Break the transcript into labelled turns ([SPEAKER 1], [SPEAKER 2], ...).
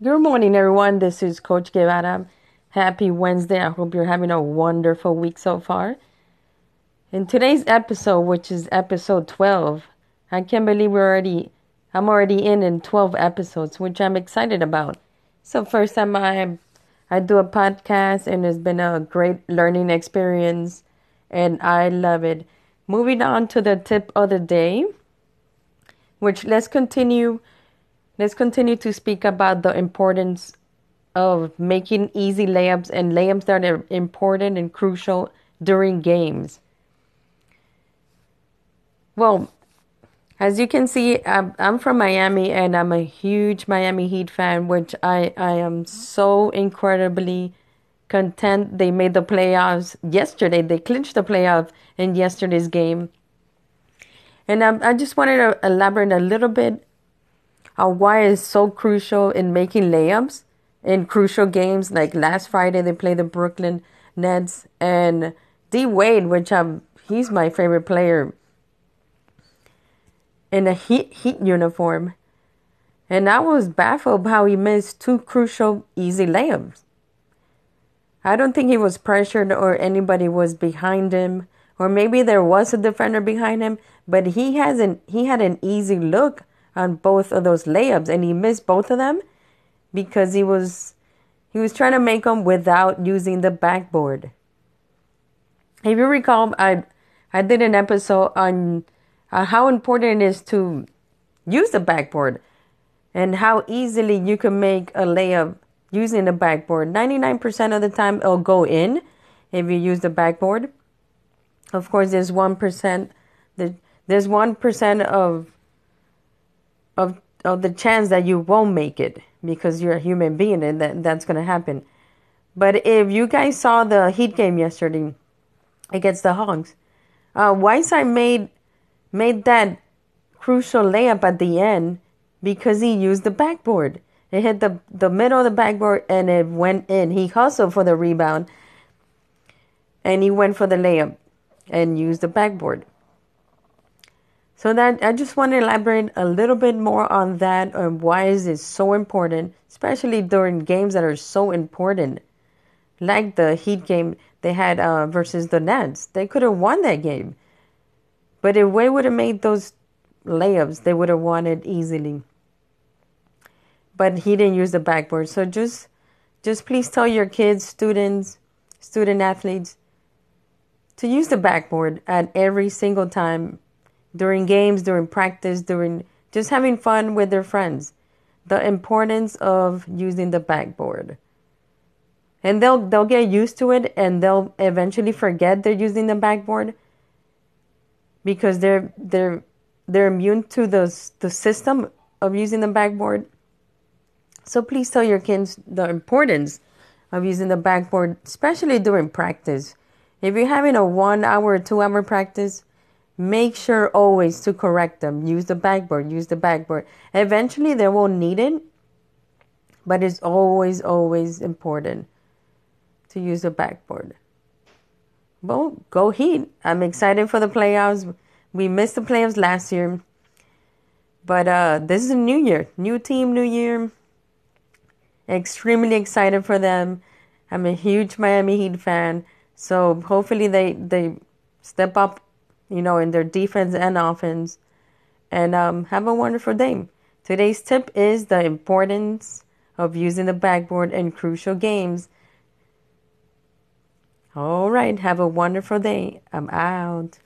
[SPEAKER 1] Good morning, everyone. This is Coach Guevara. Happy Wednesday. I hope you're having a wonderful week so far. In today's episode, which is episode 12, I can't believe we're already, I'm already in in 12 episodes, which I'm excited about. So first time I, I do a podcast and it's been a great learning experience and I love it. Moving on to the tip of the day, which let's continue Let's continue to speak about the importance of making easy layups and layups that are important and crucial during games. Well, as you can see, I'm, from Miami and I'm a huge Miami Heat fan, which I, I am so incredibly content they made the playoffs yesterday. They clinched the playoff in yesterday's game. And I, I just wanted to elaborate a little bit uh, why is so crucial in making layups in crucial games. Like last Friday, they played the Brooklyn Nets and D Wade, which um he's my favorite player in a Heat Heat uniform, and I was baffled how he missed two crucial easy layups. I don't think he was pressured or anybody was behind him, or maybe there was a defender behind him, but he hasn't he had an easy look on both of those layups and he missed both of them because he was he was trying to make them without using the backboard. If you recall, I I did an episode on uh, how important it is to use the backboard and how easily you can make a layup using the backboard. 99% of the time it'll go in if you use the backboard. Of course, there's 1% there's 1% of of of the chance that you won't make it because you're a human being and that that's going to happen. But if you guys saw the Heat game yesterday against the Hawks, uh, Whiteside made made that crucial layup at the end because he used the backboard. It hit the the middle of the backboard and it went in. He hustled for the rebound and he went for the layup and used the backboard. So that I just want to elaborate a little bit more on that and why is it so important, especially during games that are so important, like the Heat game they had uh, versus the Nets. They could have won that game, but if we would have made those layups, they would have won it easily. But he didn't use the backboard, so just just please tell your kids, students, student athletes to use the backboard at every single time during games, during practice, during just having fun with their friends. The importance of using the backboard. And they'll they'll get used to it and they'll eventually forget they're using the backboard because they're they're they're immune to the the system of using the backboard. So please tell your kids the importance of using the backboard, especially during practice. If you're having a one hour two hour practice, Make sure always to correct them. Use the backboard, use the backboard. Eventually they won't need it, but it's always, always important to use the backboard. Well, go Heat. I'm excited for the playoffs. We missed the playoffs last year. But uh, this is a new year. New team, new year. Extremely excited for them. I'm a huge Miami Heat fan. So hopefully they, they step up you know, in their defense and offense. And um, have a wonderful day. Today's tip is the importance of using the backboard in crucial games. All right, have a wonderful day. I'm out.